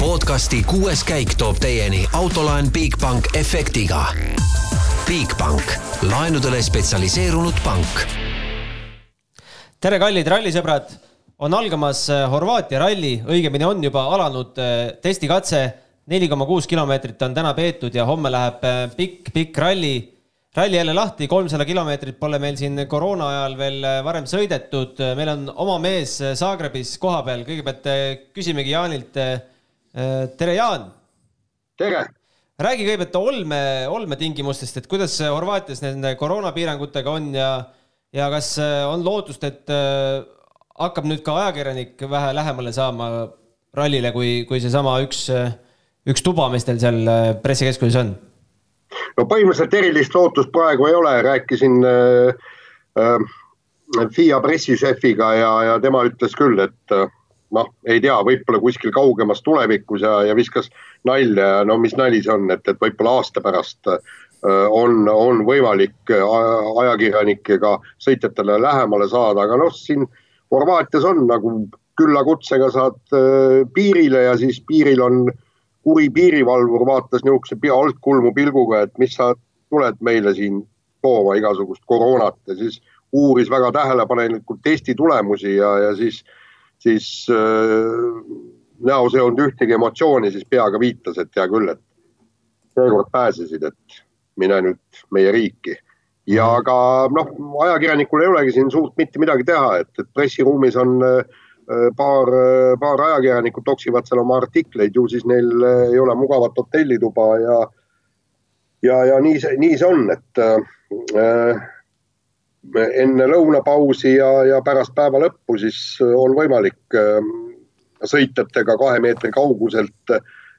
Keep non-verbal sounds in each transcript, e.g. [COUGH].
podcasti kuues käik toob teieni autolaen Bigbank efektiga. Bigbank, laenudele spetsialiseerunud pank. tere, kallid rallisõbrad, on algamas äh, Horvaatia ralli, õigemini on juba alanud äh, testikatse. neli koma kuus kilomeetrit on täna peetud ja homme läheb äh, pikk, pikk ralli ralli jälle lahti, kolmsada kilomeetrit pole meil siin koroona ajal veel varem sõidetud. meil on oma mees Zagrebis kohapeal, kõigepealt küsimegi Jaanilt. Tere, Jaan. tere. räägi kõigepealt olme, olmetingimustest, et kuidas Horvaatias nende koroonapiirangutega on ja, ja kas on lootust, et hakkab nüüd ka ajakirjanik vähe lähemale saama rallile, kui, kui seesama üks, üks tuba, mis teil seal pressikeskuses on no põhimõtteliselt erilist lootust praegu ei ole, rääkisin äh, äh, FIA pressišefiga ja, ja tema ütles küll, et äh, noh, ei tea, võib-olla kuskil kaugemas tulevikus ja, ja viskas nalja ja no mis nali see on, et, et võib-olla aasta pärast äh, on, on võimalik äh, ajakirjanikega sõitjatele lähemale saada, aga noh, siin Horvaatias on nagu küllakutsega saad äh, piirile ja siis piiril on äh, kuri piirivalvur vaatas niisuguse altkulmu pilguga, et mis sa tuled meile siin tooma igasugust koroonat ja siis uuris väga tähelepanelikult testi tulemusi ja, ja siis, siis äh, näos ei olnud ühtegi emotsiooni, siis peaga viitas, et hea küll, et seekord pääsesid, et mine nüüd meie riiki. ja aga noh, ajakirjanikul ei olegi siin suurt mitte midagi teha, et, et pressiruumis on äh, Äh, paar, äh, paar ajakirjanikku toksivad seal oma artikleid, ju siis neil äh, ei ole mugavat hotellituba ja ja, ja nii see, nii see on, et äh, enne lõunapausi ja, ja pärast päeva lõppu siis on võimalik äh, sõitjatega kahe meetri kauguselt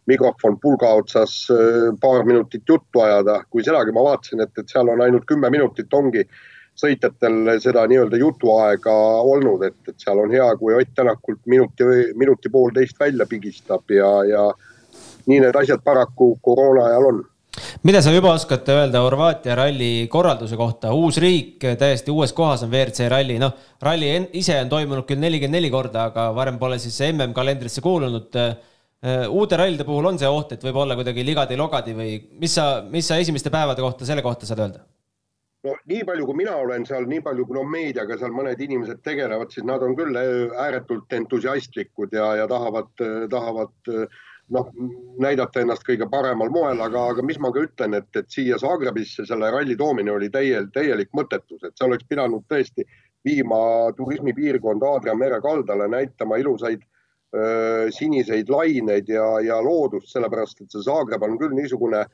mikrofon pulga otsas äh, paar minutit juttu ajada, kui sedagi ma vaatasin, et, et seal on ainult kümme minutit ongi äh, sõitjatel seda nii-öelda jutuaega olnud, et, et seal on hea, kui Ott Tänakult minuti, minuti poolteist välja pigistab ja, ja nii need asjad paraku koroona ajal on mida sa juba oskate öelda Horvaatia ralli korralduse kohta, uus riik, täiesti uues kohas on WRC ralli, noh, ralli ise on toimunud küll nelikümmend neli korda, aga varem pole siis mm kalendrisse kuulunud. uute rallide puhul on see oht, et võib olla kuidagi ligadi-logadi või mis sa, mis sa esimeste päevade kohta selle kohta saad öelda? no nii palju, kui mina olen seal, nii palju, kui no meediaga seal mõned inimesed tegelevad, siis nad on küll äh, ääretult entusiastlikud ja, ja tahavad, äh, tahavad äh, noh, näidata ennast kõige paremal moel, aga, aga mis ma ka ütlen, et, et siia Zagrebisse selle ralli toomine oli täiel, täielik mõttetus, et sa oleks pidanud tõesti viima turismipiirkonda Aadria mere kaldale, näitama ilusaid öö, siniseid laineid ja, ja loodust, sellepärast et see Zagreb on küll niisugune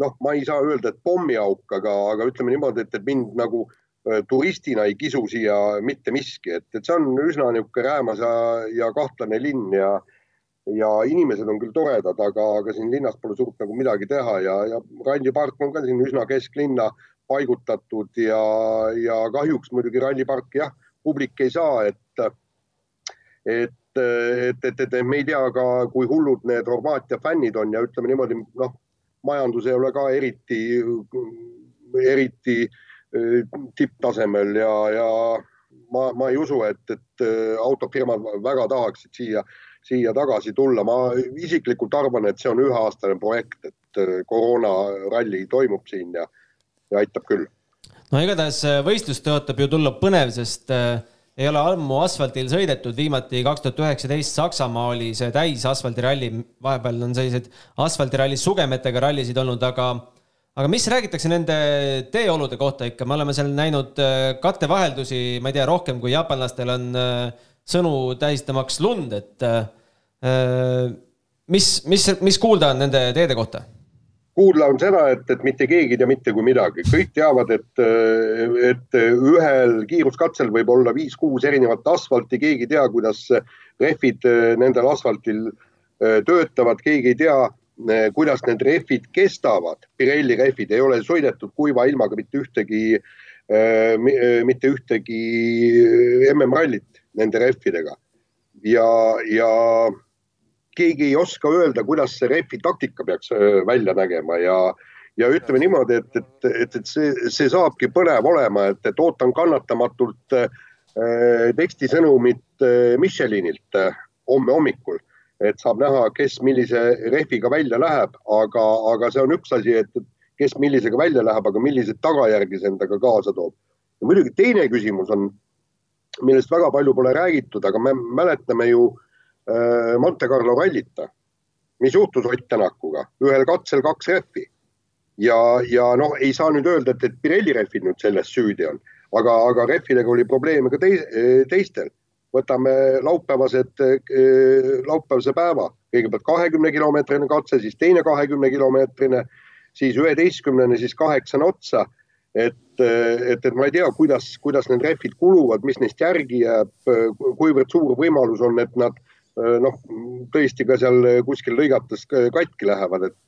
noh, ma ei saa öelda, et pommiauk, aga, aga ütleme niimoodi, et, et mind nagu äh, turistina ei kisu siia mitte miski, et, et see on üsna niisugune räämas ja, ja kahtlane linn ja ja inimesed on küll toredad, aga, aga siin linnas pole suurt nagu midagi teha ja, ja rallipark on ka siin üsna kesklinna paigutatud ja, ja kahjuks muidugi ralliparki jah, publik ei saa, et, et et, et, et me ei tea ka, kui hullud need Horvaatia fännid on ja ütleme niimoodi, noh, majandus ei ole ka eriti, eriti äh, tipptasemel ja, ja ma, ma ei usu, et, et äh, autofirmad väga tahaksid siia, siia tagasi tulla. ma isiklikult arvan, et see on üheaastane projekt, et äh, koroonaralli toimub siin ja, ja aitab küll. no igatahes võistlus tõotab ju tulla põnev, sest äh, ei ole ammu asfaldil sõidetud, viimati kaks tuhat üheksateist Saksamaa oli see täisasfaldiralli, vahepeal on selliseid asfaldiralli sugemetega rallisid olnud, aga aga mis räägitakse nende teeolude kohta ikka, me oleme seal näinud äh, kattevaheldusi, ma ei tea, rohkem kui jaapanlastel on äh, sõnu tähistamaks lund, et äh, mis, mis, mis kuulda on nende teede kohta? kuulda on seda, et, et mitte keegi ei tea mitte kui midagi, kõik teavad, et, et ühel kiiruskatsel võib olla viis-kuus erinevat asfalti, keegi ei tea, kuidas rehvid nendel asfaltil äh, töötavad, keegi ei tea, äh, kuidas need rehvid kestavad. Pirelli rehvid ei ole sõidetud kuiva ilmaga mitte ühtegi, äh, mitte ühtegi MM-rallit nende rehvidega. Ja, ja keegi ei oska öelda, kuidas see refi taktika peaks äh, välja nägema ja, ja ütleme niimoodi, et, et, et, et see, see saabki põnev olema, et, et ootan kannatamatult äh, tekstisõnumit äh, Michelinilt äh, homme hommikul. Et saab näha, kes millise rehviga välja läheb, aga, aga see on üks asi, et kes millisega välja läheb, aga milliseid tagajärgi see endaga kaasa toob. ja muidugi teine küsimus on, millest väga palju pole räägitud, aga me mäletame ju äh, Monte Carlo rallit. mis juhtus Ott Tänakuga, ühel katsel kaks rehvi ja, ja noh, ei saa nüüd öelda, et, et Pirelli rehvid nüüd selles süüdi on, aga, aga rehvidega oli probleeme ka teis, teistel võtame laupäevased, eh, laupäevase päeva, kõigepealt kahekümne kilomeetrine katse, siis teine kahekümne kilomeetrine, siis üheteistkümnene, siis kaheksane otsa. et, et, et ma ei tea, kuidas, kuidas need rehvid kuluvad, mis neist järgi jääb, kuivõrd suur võimalus on, et nad noh, tõesti ka seal kuskil lõigates katki lähevad, et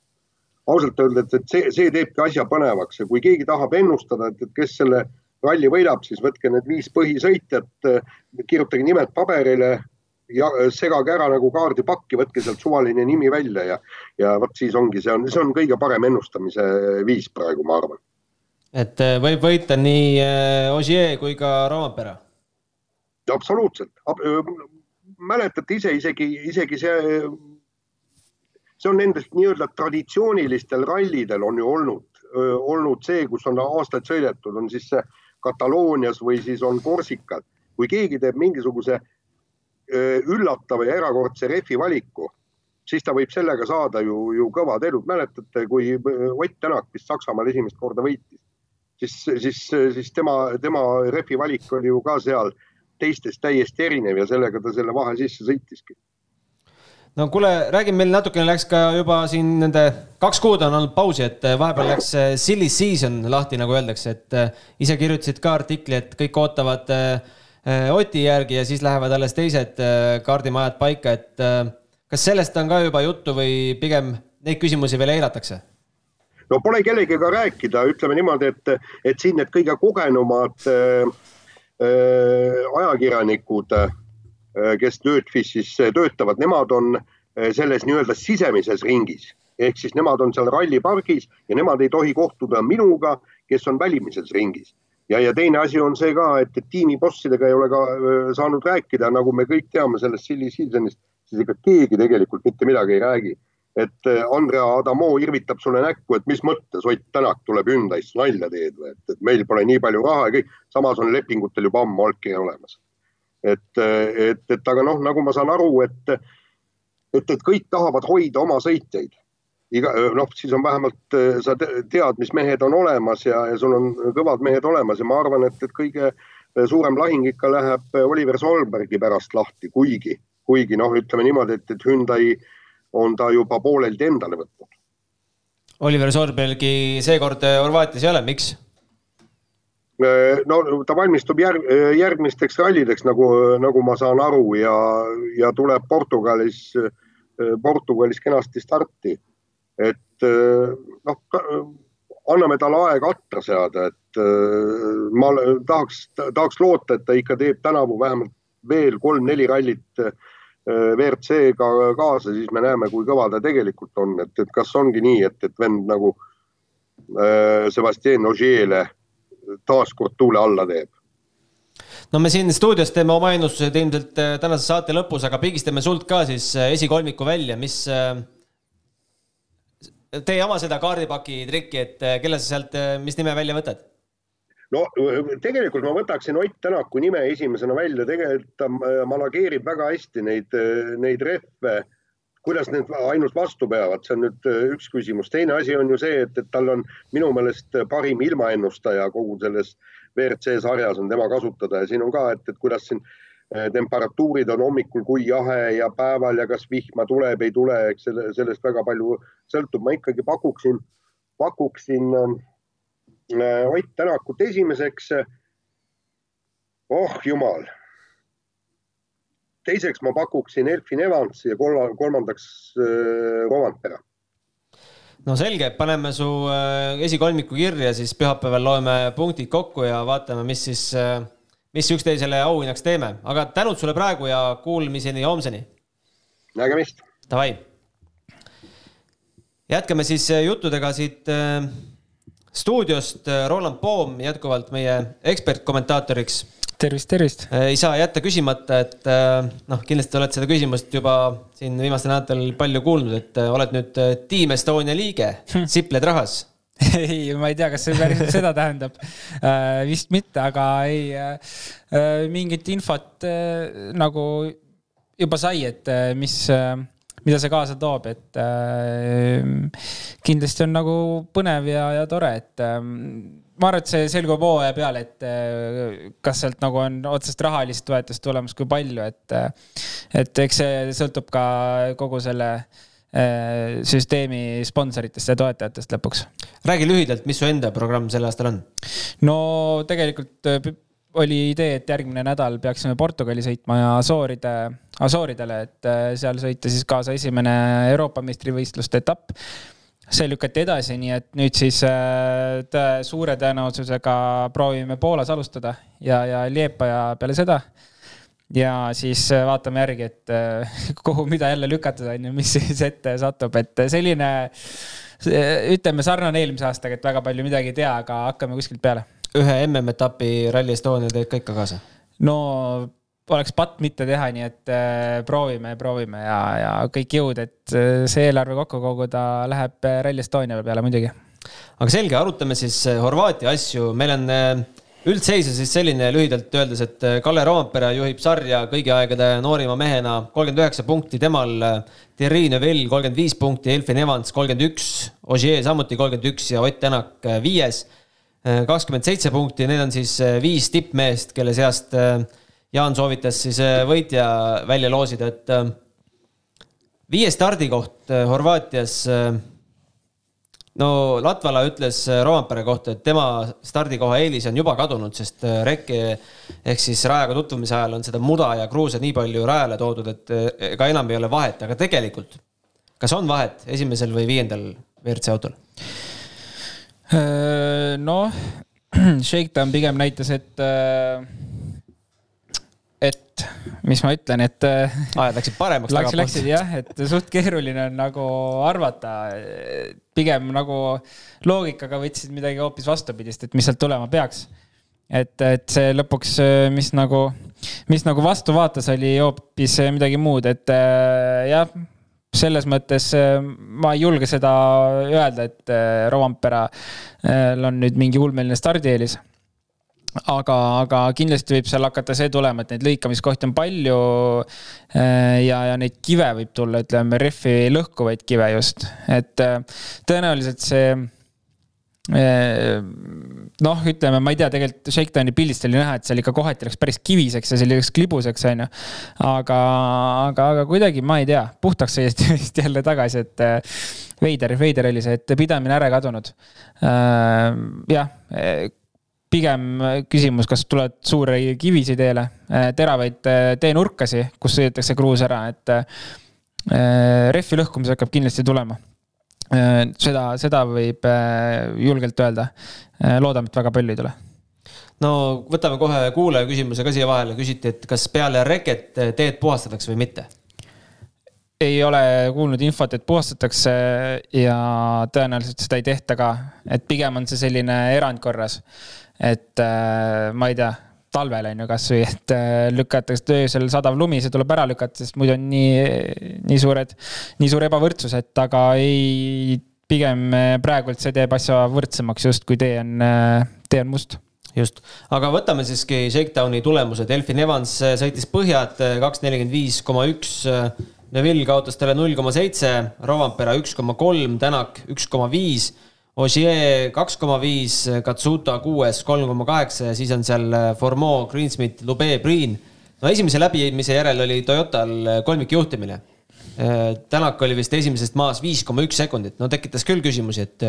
ausalt öeldes, et see, see teebki asja põnevaks ja kui keegi tahab ennustada, et, et kes selle ralli võidab, siis võtke need viis põhisõitjat, kirjutage nimed paberile ja segage ära nagu kaardipakki, võtke sealt suvaline nimi välja ja, ja vot siis ongi, see on, see on kõige parem ennustamise viis praegu, ma arvan. et äh, võib võita nii äh, Ogier kui ka Roompere? absoluutselt, mäletate ise isegi, isegi see, see on nendest nii-öelda traditsioonilistel rallidel on ju olnud, olnud see, kus on aastaid sõidetud, on siis see Kataloonias või siis on Korsikal. kui keegi teeb mingisuguse üllatava ja erakordse rehvi valiku, siis ta võib sellega saada ju, ju kõvad edud. mäletate, kui Ott Tänak vist Saksamaal esimest korda võitis, siis, siis, siis tema, tema rehvi valik oli ju ka seal teistest täiesti erinev ja sellega ta selle vahe sisse sõitiski no kuule, räägime, meil natukene läks ka juba siin nende kaks kuud on olnud pausi, et eh, vahepeal läks silly season lahti, nagu öeldakse, et ise kirjutasid ka artikli, et kõik ootavad Oti järgi ja siis lähevad alles teised kaardimajad paika, et kas sellest on ka juba juttu või pigem neid küsimusi veel eiratakse? no pole kellegagi rääkida, ütleme niimoodi, et, et siin need kõige kogenumad äh, ajakirjanikud äh, Äh, kes Dirtfishis äh, töötavad, nemad on äh, selles nii-öelda sisemises ringis ehk siis nemad on seal rallipargis ja nemad ei tohi kohtuda minuga, kes on välimises ringis. Ja, ja teine asi on see ka, et, et tiimibossidega ei ole ka saanud rääkida, nagu me kõik teame sellest silly season'ist, siis ega keegi tegelikult mitte midagi ei räägi. et Andrea Adamo irvitab sulle näkku, et mis mõttes Ott Tänak tuleb Hyundai'st nalja teed või et, et meil pole nii palju raha ja kõik, samas on lepingutel juba ammu allkiri olemas et, et, et aga noh, nagu ma saan aru, et, et, et kõik tahavad hoida oma sõitjaid. Iga noh, siis on vähemalt sa tead, mis mehed on olemas ja, ja sul on kõvad mehed olemas ja ma arvan, et, et kõige suurem lahing ikka läheb Oliver Solbergi pärast lahti, kuigi, kuigi noh, ütleme niimoodi, et, et Hyundai on ta juba pooleldi endale võtnud. Oliver Solbergi seekord Horvaatias ei ole, miks? No ta valmistub järg, järgmisteks rallideks, nagu, nagu ma saan aru ja, ja tuleb Portugalis, Portugalis kenasti starti. Et äh, noh, anname talle aega atra seada, et äh, ma tahaks, tahaks loota, et ta ikka teeb tänavu vähemalt veel kolm-neli rallit WRC-ga kaasa, siis me näeme, kui kõva ta tegelikult on, et, et kas ongi nii, et, et vend nagu Sebastian Ogier'le taaskord tuule alla teeb no me siin stuudios teeme oma ennustused ilmselt äh, tänase saate lõpus, aga pigistame sult ka siis äh, esikolmiku välja, mis. Äh, tee oma seda kaardipaki trikki, et kelle sa sealt, mis nime välja võtad? no tegelikult ma võtaksin Ott Tänaku nime esimesena välja, tegelikult ta manageerib väga hästi neid, neid rehve kuidas need ainult vastu peavad, see on nüüd üks küsimus. teine asi on ju see, et, et tal on minu meelest parim ilmaennustaja kogu selles WRC sarjas on tema kasutada ja siin on ka, et, et kuidas siin äh, temperatuurid on hommikul, kui jahe ja päeval ja kas vihma tuleb, ei tule, eks selle, sellest väga palju sõltub. ma ikkagi pakuksin, pakuksin äh, Ott Tänakut esimeseks. oh jumal teiseks ma pakuksin Elfin Evansi ja kolmandaks äh, Rovanpera no selge, paneme su esikolmiku kirja, siis pühapäeval loeme punktid kokku ja vaatame, mis siis, äh, mis üksteisele auhinnaks teeme, aga tänud sulle praegu ja kuulmiseni homseni. nägemist. Davai. jätkame siis juttudega siit stuudiost. Roland Poom jätkuvalt meie ekspertkommentaatoriks tervist, tervist. ei saa jätta küsimata, et noh, kindlasti oled seda küsimust juba siin viimastel nädalatel palju kuulnud, et oled nüüd Team Estonia liige, sipled rahas [LAUGHS] ei, ma ei tea, kas see päriselt seda tähendab äh,. vist mitte, aga ei äh,, mingit infot äh, nagu juba sai, et äh, mis äh, mida see kaasa toob, et äh, kindlasti on nagu põnev ja, ja tore, et äh, ma arvan, et see selgub hooaja peale, et äh, kas sealt nagu on otsest rahalist toetust tulemas, kui palju, et, äh, et eks see sõltub ka kogu selle äh, süsteemi sponsoritest ja toetajatest lõpuks. räägi lühidalt, mis su enda programm sel aastal on? no tegelikult oli idee, et järgmine nädal peaksime Portugali sõitma ja Asooride, Asooridele, et seal sõita siis kaasa esimene Euroopa meistrivõistluste etapp see lükati edasi, nii et nüüd siis äh, tõe, suure tõenäosusega proovime Poolas alustada ja, ja Liepaja peale seda. Ja siis äh, vaatame järgi, et äh, [LAUGHS] kuhu, mida jälle lükatada, on ju, mis siis ette satub, et selline ütleme sarnane eelmise aastaga, et väga palju midagi ei tea, aga hakkame kuskilt peale. ühe MM-etapi Rally Estonia teed ka ikka kaasa? no oleks patt mitte teha, nii et äh, proovime, proovime ja, ja kõik jõud, et äh, see eelarve kokku koguda läheb äh, Rally Estonia peale muidugi. aga selge, arutame siis Horvaatia asju, meil on üldseis on siis selline lühidalt öeldes, et Kalle Roompere juhib sarja kõigi aegade noorima mehena, kolmkümmend üheksa punkti temal, Thierry Neuville kolmkümmend viis punkti, Elfin Evans kolmkümmend üks, Ogier samuti kolmkümmend üks ja Ott Tänak viies, kakskümmend seitse punkti, need on siis viis tippmeest, kelle seast äh, Jaan soovitas siis äh, võitja välja loosida, et äh, viies stardikoht äh, Horvaatias. No Latvala ütles Roompere kohta, et tema stardikoha eelis on juba kadunud, sest rekki ehk siis rajaga tutvumise ajal on seda muda ja kruusa nii palju rajale toodud, et ega enam ei ole vahet, aga tegelikult, kas on vahet esimesel või viiendal WRC autol? noh, [CLEARS THROAT] Shakedown pigem näitas, et et mis ma ütlen, et. Äh, ajad läksid paremaks. Läks, läksid jah, et suht keeruline on nagu arvata. pigem nagu loogikaga võtsid midagi hoopis vastupidist, et mis sealt tulema peaks. et, et see lõpuks, mis nagu, mis nagu vastu vaatas, oli hoopis midagi muud, et äh, jah selles mõttes äh, ma ei julge seda öelda, et Rovanpera'l on nüüd mingi ulmeline stardieelis aga, aga kindlasti võib seal hakata see tulema, et neid lõikamiskohti on palju. Äh, ja, ja neid kive võib tulla, ütleme, rehvi lõhkuvaid kive just, et äh, tõenäoliselt see äh, noh, ütleme, ma ei tea, tegelikult Shakedowni pildist oli näha, et seal ikka kohati läks päris kiviseks ja selliseks klibuseks, onju. aga, aga, aga kuidagi ma ei tea, puhtaks sai [LAUGHS] vist jälle tagasi, et veider, veider oli see, et pidamine ära kadunud. jah pigem äh, küsimus, kas tulevad suuri kivisid teele, äh, teravaid äh, teenurkasi, kus sõidetakse kruus ära, et rehvi lõhkumis hakkab kindlasti tulema. seda, seda võib julgelt öelda. loodame, et väga palju ei tule no võtame kohe kuulaja küsimuse ka siia vahele, küsiti, et kas peale reket teed puhastatakse või mitte? ei ole kuulnud infot, et puhastatakse ja tõenäoliselt seda ei tehta ka, et pigem on see selline erandkorras et äh, ma ei tea, talvel on ju kasvõi, et äh, lükatakse öösel sadav lumi, see tuleb ära lükata, sest muidu on nii, nii suured, nii suur ebavõrdsus, et aga ei, pigem äh, praegult see teeb asja võrdsemaks justkui tee on, tee on must. Just, aga võtame siiski Shakedowni tulemused, Elfin Evans sõitis põhjad kaks nelikümmend viis koma üks. Neville kaotas talle null koma seitse, Rovanpera üks koma kolm, Tänak üks koma viis Ogier kaks koma viis, Katsuta kuues kolm koma kaheksa ja siis on seal äh, Formeau, Greensmith, Lube, Priin. no esimese läbimise järel oli Toyotal äh, kolmikjuhtimine. Äh, Tänak oli vist esimesest maas viis koma üks sekundit, no tekitas küll küsimusi, et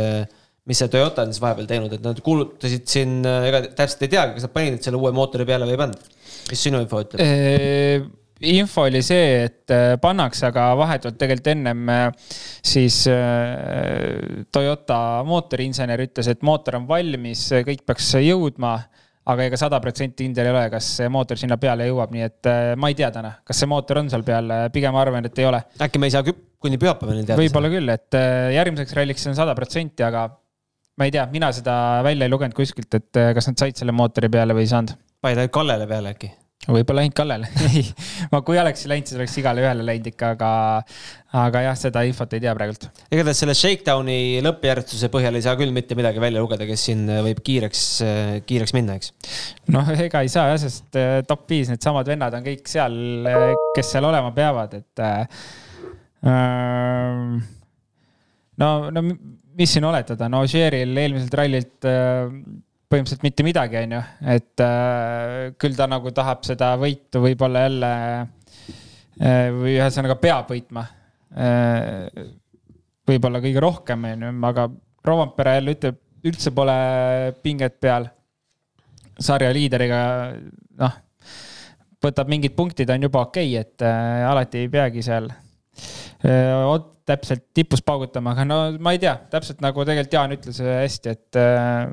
mis see Toyota on siis vahepeal teinud, et nad kuulutasid siin, ega täpselt ei teagi, kas nad panid selle uue mootori peale või ei pannud. mis sinu info ütleb? Info oli see, et äh, pannakse, aga vahetult tegelikult ennem äh, siis äh, Toyota mootoriinsener ütles, et mootor on valmis, kõik peaks jõudma aga ega sada protsenti kindel ei ole, kas see mootor sinna peale jõuab, nii et ma ei tea täna, kas see mootor on seal peal, pigem arvan, et ei ole. äkki me ei saa kuni pühapäevani teada? võib-olla küll, et järgmiseks ralliks on sada protsenti, aga ma ei tea, mina seda välja ei lugenud kuskilt, et kas nad said selle mootori peale või ei saanud panid ainult Kallele peale äkki? Võib-olla ainult Kallele [LAUGHS] ei, ma kui oleksin läinud, siis oleks igale ühele läinud ikka, aga, aga jah, seda infot ei tea praegult. igatahes selle Shakedowni lõppjärjestuse põhjal ei saa küll mitte midagi välja lugeda, kes siin võib kiireks, kiireks minna, eks. noh, ega ei saa jah, sest eh, top viis needsamad vennad on kõik seal, kes seal olema peavad, et äh,. no, no mis siin oletada, no Ožeeril eelmiselt rallilt äh, põhimõtteliselt mitte midagi, on ju, et äh, küll ta nagu tahab seda võitu võib-olla jälle äh, või ühesõnaga peab võitma äh,. võib-olla kõige rohkem, on ju, aga Rovampere jälle ütleb, üldse pole pinget peal. sarja liideriga, noh, võtab mingid punktid, on juba okei okay,, et äh, alati ei peagi seal äh, täpselt tipus paugutama, aga no ma ei tea, täpselt nagu tegelikult Jaan ütles hästi, et äh,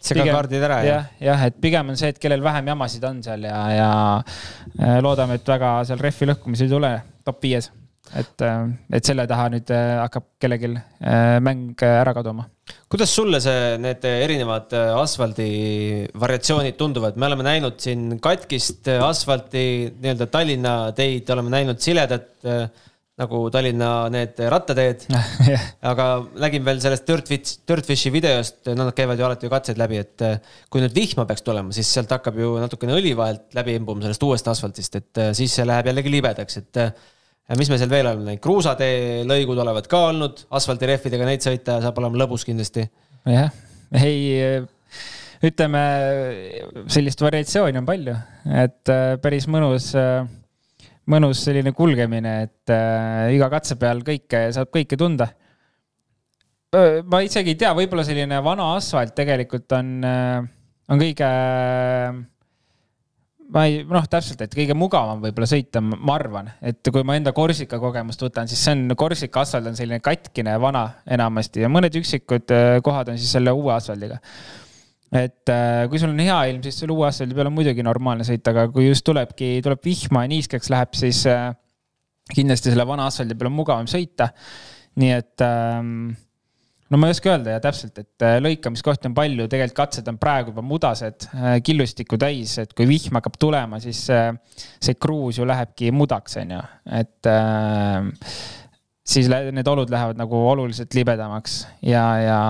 segakaardid ära ja. jah, jah, et pigem on see, et kellel vähem jamasid on seal ja, ja äh, loodame, et väga seal rehvi lõhkumisi ei tule top viies. et, äh, et selle taha nüüd äh, hakkab kellelgi mäng ära kaduma. kuidas sulle see, need erinevad asfaldi variatsioonid tunduvad, me oleme näinud siin katkist asfalti, nii-öelda Tallinna teid, oleme näinud siledat nagu Tallinna need rattateed. [LAUGHS] Aga nägin veel sellest Dirtfish, Dirtfishi videost, no nad käivad ju alati ju katseid läbi, et eh, kui nüüd vihma peaks tulema, siis sealt hakkab ju natukene õli vahelt läbi imbuma sellest uuest asfaltist, et eh, siis see läheb jällegi libedaks, et eh, mis me seal veel oleme kruusatee lõigud olevat ka olnud, asfaldirehvidega neid sõita saab olema lõbus kindlasti. jah, ei ütleme, sellist variatsiooni on palju, et päris mõnus mõnus selline kulgemine, et äh, iga katse peal kõike, saab kõike tunda. ma isegi ei tea, võib-olla selline vana asfalt tegelikult on, äh, on kõige, ma ei, noh, täpselt, et kõige mugavam võib-olla sõita, ma arvan, et kui ma enda Korsika kogemust võtan, siis see on, Korsika asfalt on selline katkine, vana enamasti ja mõned üksikud äh, kohad on siis selle uue asfaldiga et äh, kui sul on hea ilm, siis selle uue asfaldi peal on muidugi normaalne sõita, aga kui just tulebki, tuleb vihma ja niiskeks läheb, siis äh, kindlasti selle vana asfaldi peal on mugavam sõita. nii et ähm, no ma ei oska öelda ja täpselt, et äh, lõikamiskohti on palju, tegelikult katsed on praegu juba mudased, killustikku täis, et kui vihm hakkab tulema, siis see kruus ju lähebki mudaks, on ju, et ähm, siis need olud lähevad nagu oluliselt libedamaks ja, ja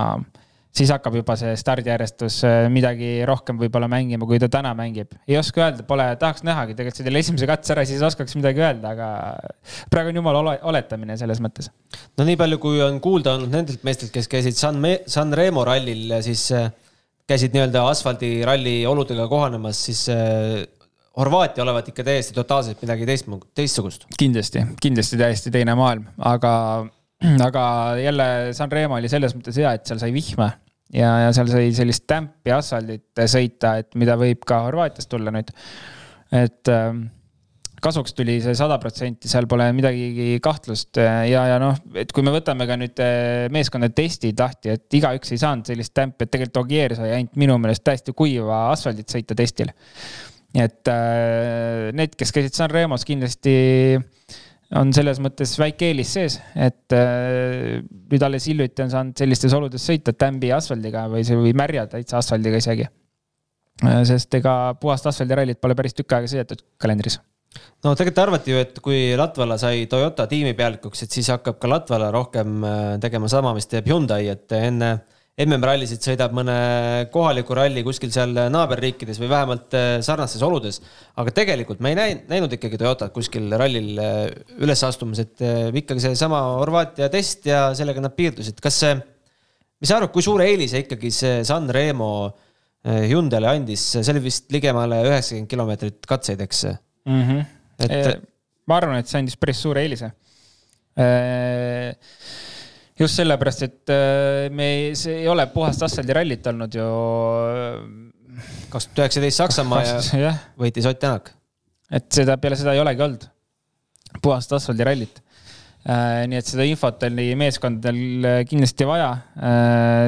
siis hakkab juba see stardijärjestus äh, midagi rohkem võib-olla mängima, kui ta täna mängib. ei oska öelda, pole, tahaks nähagi, tegelikult see teil esimese katse ära, siis oskaks midagi öelda, aga praegu on jumala oletamine selles mõttes. no nii palju, kui on kuulda olnud nendelt meestelt, kes käisid San, San Remo rallil, siis äh, käisid nii-öelda asfaldiralli oludega kohanemas, siis äh, Horvaatia olevat ikka täiesti totaalselt midagi teist, teistsugust. kindlasti, kindlasti täiesti teine maailm, aga aga jälle Sanremo oli selles mõttes hea, et seal sai vihma ja, ja seal sai sellist tämpi asfaldit sõita, et mida võib ka Horvaatiast tulla nüüd. et ähm, kasuks tuli see sada protsenti, seal pole midagi kahtlust ja, ja noh, et kui me võtame ka nüüd äh, meeskondade testid lahti, et igaüks ei saanud sellist tämpi, et tegelikult Ogier sai ainult minu meelest täiesti kuiva asfaldit sõita testil. et äh, need, kes käisid Sanremos kindlasti on selles mõttes väike eelis sees, et äh, nüüd alles hiljuti on saanud sellistes oludes sõita tämbi asfaldiga või, või märja täitsa asfaldiga isegi. Äh, sest ega puhast asfaldirallit pole päris tükk aega sõidetud kalendris no tegelikult arvati ju, et kui Latvala sai Toyota tiimipealikuks, et siis hakkab ka Latvala rohkem äh, tegema sama, mis teeb Hyundai, et enne MM-rallisid sõidab mõne kohaliku ralli kuskil seal naaberriikides või vähemalt äh, sarnastes oludes. aga tegelikult me ei näinud, näinud ikkagi Toyotat kuskil rallil äh, üles astumas, et äh, ikkagi seesama Horvaatia test ja sellega nad piirdusid. kas see, mis sa arvad, kui suure eelise ikkagi see San Remo Hyundai'le andis, see oli vist ligemale üheksakümmend kilomeetrit katseid, eks mm? -hmm. et. ma arvan, et see andis päris suure eelise just sellepärast, et äh, me ei, see ei ole puhast asfaldirallit olnud ju. kaks tuhat üheksateist Saksamaa ja võitis Ott Tänak. et seda, peale seda ei olegi olnud puhast asfaldirallit. Äh, nii et seda infot oli meeskondadel äh, kindlasti vaja.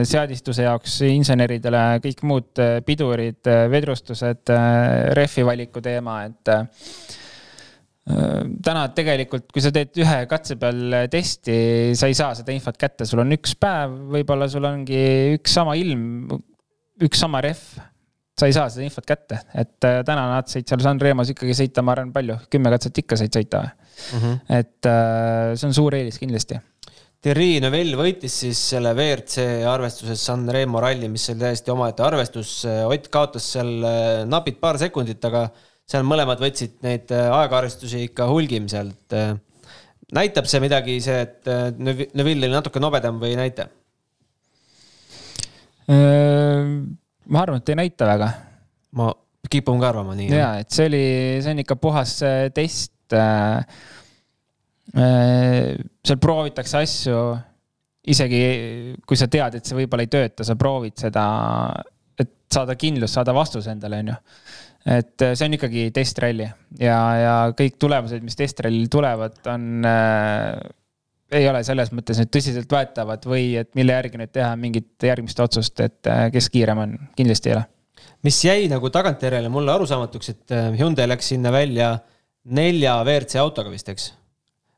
seadistuse jaoks inseneridele kõik muud pidurid, vedrustused, rehvi valiku teema, et Äh, täna tegelikult, kui sa teed ühe katse peal testi, sa ei saa seda infot kätte, sul on üks päev, võib-olla sul ongi üks sama ilm, üks sama rehv. sa ei saa seda infot kätte, et äh, täna nad said seal Sanremos ikkagi sõita, ma arvan, palju, kümme katset ikka said sõita mm. -hmm. et äh, see on suur eelis kindlasti. Thierry Neuville võitis siis selle WRC arvestuses Sanremo ralli, mis oli täiesti omaette arvestus. Ott kaotas seal äh, napid paar sekundit, aga seal mõlemad võtsid neid aegaarvestusi ikka hulgim sealt. näitab see midagi, see, et Neuville oli natuke nobedam või ei näita? ma arvan, et ei näita väga. ma kipun ka arvama nii. ja, et see oli, see on ikka puhas äh, test. Äh, äh, seal proovitakse asju, isegi kui sa tead, et see võib-olla ei tööta, sa proovid seda, et saada kindlust, saada vastuse endale, on ju et see on ikkagi testralli ja, ja kõik tulemused, mis testrallil tulevad, on äh, ei ole selles mõttes nüüd tõsiseltvõetavad või et mille järgi nüüd teha mingit järgmist otsust, et äh, kes kiirem on, kindlasti ei ole. mis jäi nagu tagantjärele mulle arusaamatuks, et äh, Hyundai läks sinna välja nelja WRC autoga vist, eks.